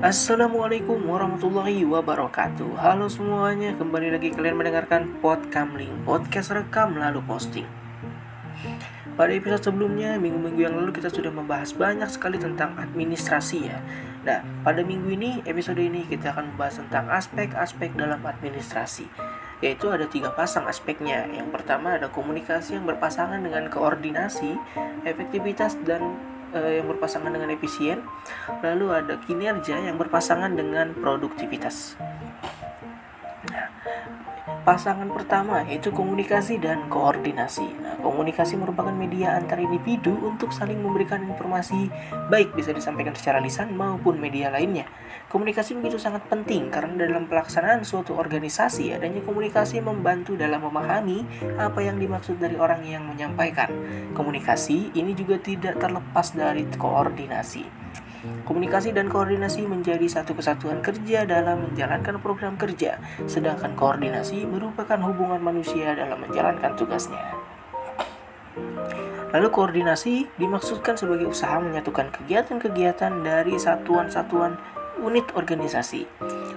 Assalamualaikum warahmatullahi wabarakatuh. Halo semuanya, kembali lagi kalian mendengarkan Podkamling Podcast rekam lalu posting. Pada episode sebelumnya, minggu-minggu yang lalu kita sudah membahas banyak sekali tentang administrasi ya. Nah, pada minggu ini, episode ini kita akan membahas tentang aspek-aspek dalam administrasi. Yaitu ada tiga pasang aspeknya. Yang pertama ada komunikasi yang berpasangan dengan koordinasi, efektivitas dan yang berpasangan dengan efisien, lalu ada kinerja yang berpasangan dengan produktivitas. Pasangan pertama yaitu komunikasi dan koordinasi. Nah, komunikasi merupakan media antar individu untuk saling memberikan informasi baik bisa disampaikan secara lisan maupun media lainnya. Komunikasi begitu sangat penting karena dalam pelaksanaan suatu organisasi adanya komunikasi membantu dalam memahami apa yang dimaksud dari orang yang menyampaikan. Komunikasi ini juga tidak terlepas dari koordinasi. Komunikasi dan koordinasi menjadi satu kesatuan kerja dalam menjalankan program kerja, sedangkan koordinasi merupakan hubungan manusia dalam menjalankan tugasnya. Lalu koordinasi dimaksudkan sebagai usaha menyatukan kegiatan-kegiatan dari satuan-satuan unit organisasi,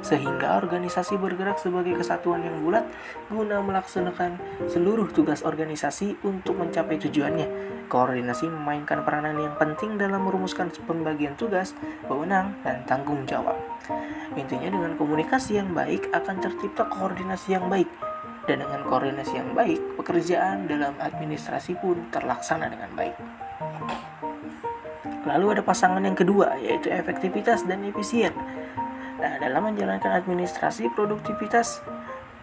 sehingga organisasi bergerak sebagai kesatuan yang bulat guna melaksanakan seluruh tugas organisasi untuk mencapai tujuannya. Koordinasi memainkan peranan yang penting dalam merumuskan pembagian tugas, wewenang, dan tanggung jawab. Intinya dengan komunikasi yang baik akan tercipta koordinasi yang baik, dan dengan koordinasi yang baik, pekerjaan dalam administrasi pun terlaksana dengan baik. Lalu ada pasangan yang kedua, yaitu efektivitas dan efisien. Nah, dalam menjalankan administrasi, produktivitas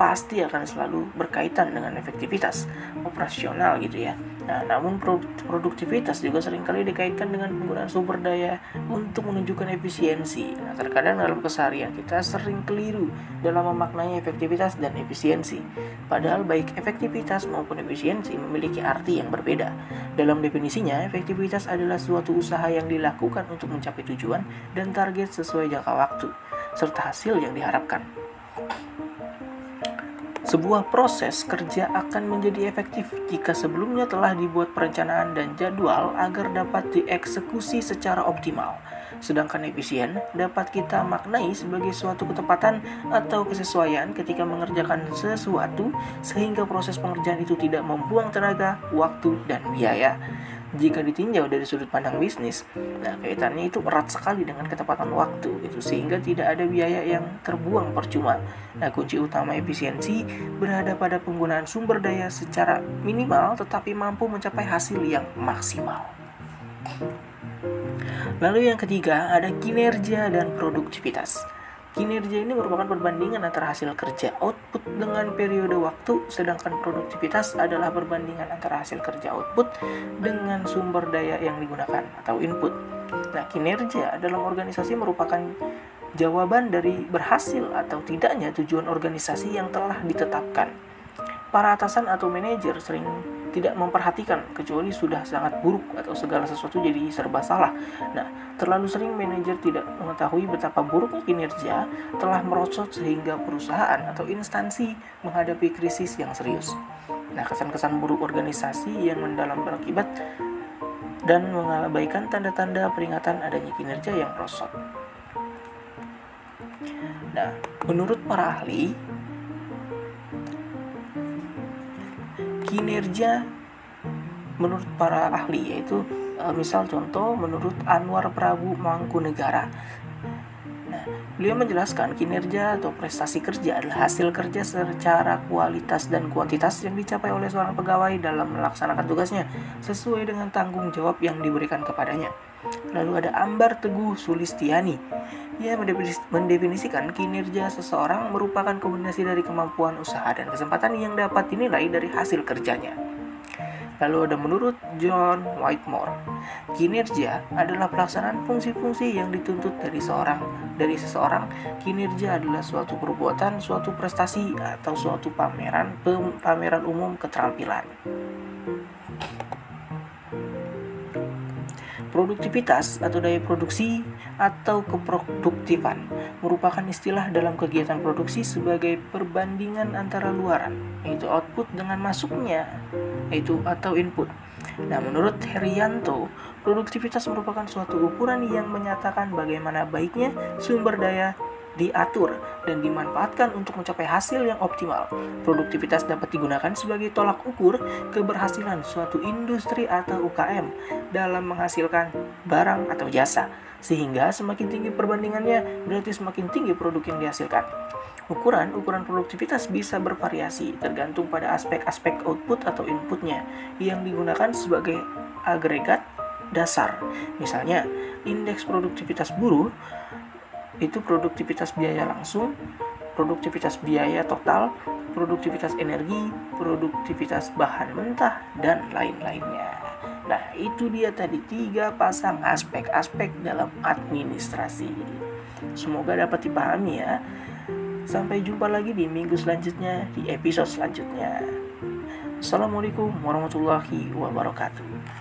pasti akan selalu berkaitan dengan efektivitas operasional gitu ya. Nah, namun produktivitas juga sering kali dikaitkan dengan penggunaan sumber daya untuk menunjukkan efisiensi. Nah, terkadang dalam keseharian kita sering keliru dalam memaknai efektivitas dan efisiensi. Padahal baik efektivitas maupun efisiensi memiliki arti yang berbeda. Dalam definisinya, efektivitas adalah suatu usaha yang dilakukan untuk mencapai tujuan dan target sesuai jangka waktu serta hasil yang diharapkan. Sebuah proses kerja akan menjadi efektif jika sebelumnya telah dibuat perencanaan dan jadwal agar dapat dieksekusi secara optimal. Sedangkan efisien dapat kita maknai sebagai suatu ketepatan atau kesesuaian ketika mengerjakan sesuatu sehingga proses pengerjaan itu tidak membuang tenaga, waktu, dan biaya. Jika ditinjau dari sudut pandang bisnis, nah kaitannya itu erat sekali dengan ketepatan waktu gitu sehingga tidak ada biaya yang terbuang percuma. Nah, kunci utama efisiensi berada pada penggunaan sumber daya secara minimal tetapi mampu mencapai hasil yang maksimal. Lalu yang ketiga ada kinerja dan produktivitas. Kinerja ini merupakan perbandingan antara hasil kerja output dengan periode waktu, sedangkan produktivitas adalah perbandingan antara hasil kerja output dengan sumber daya yang digunakan atau input. Nah, kinerja dalam organisasi merupakan jawaban dari berhasil atau tidaknya tujuan organisasi yang telah ditetapkan. Para atasan atau manajer sering tidak memperhatikan kecuali sudah sangat buruk atau segala sesuatu jadi serba salah. Nah, terlalu sering manajer tidak mengetahui betapa buruknya kinerja telah merosot sehingga perusahaan atau instansi menghadapi krisis yang serius. Nah, kesan-kesan buruk organisasi yang mendalam berakibat dan mengabaikan tanda-tanda peringatan adanya kinerja yang merosot. Nah, menurut para ahli, kinerja menurut para ahli yaitu uh, misal contoh menurut Anwar Prabu Mangkunegara. Beliau menjelaskan kinerja atau prestasi kerja adalah hasil kerja secara kualitas dan kuantitas yang dicapai oleh seorang pegawai dalam melaksanakan tugasnya sesuai dengan tanggung jawab yang diberikan kepadanya. Lalu ada Ambar Teguh Sulistiani. Ia mendefinisikan kinerja seseorang merupakan kombinasi dari kemampuan usaha dan kesempatan yang dapat dinilai dari hasil kerjanya. Lalu ada menurut John Whitemore, kinerja adalah pelaksanaan fungsi-fungsi yang dituntut dari seorang dari seseorang. Kinerja adalah suatu perbuatan, suatu prestasi atau suatu pameran pameran umum keterampilan. Produktivitas atau daya produksi atau keproduktifan merupakan istilah dalam kegiatan produksi sebagai perbandingan antara luaran, yaitu output dengan masuknya, yaitu atau input. Nah, menurut Herianto, produktivitas merupakan suatu ukuran yang menyatakan bagaimana baiknya sumber daya diatur dan dimanfaatkan untuk mencapai hasil yang optimal. Produktivitas dapat digunakan sebagai tolak ukur keberhasilan suatu industri atau UKM dalam menghasilkan barang atau jasa. Sehingga semakin tinggi perbandingannya, berarti semakin tinggi produk yang dihasilkan. Ukuran-ukuran produktivitas bisa bervariasi tergantung pada aspek-aspek output atau inputnya yang digunakan sebagai agregat dasar. Misalnya, indeks produktivitas buruh itu produktivitas biaya langsung, produktivitas biaya total, produktivitas energi, produktivitas bahan mentah, dan lain-lainnya. Nah, itu dia tadi tiga pasang aspek-aspek dalam administrasi. Semoga dapat dipahami ya. Sampai jumpa lagi di minggu selanjutnya, di episode selanjutnya. Assalamualaikum warahmatullahi wabarakatuh.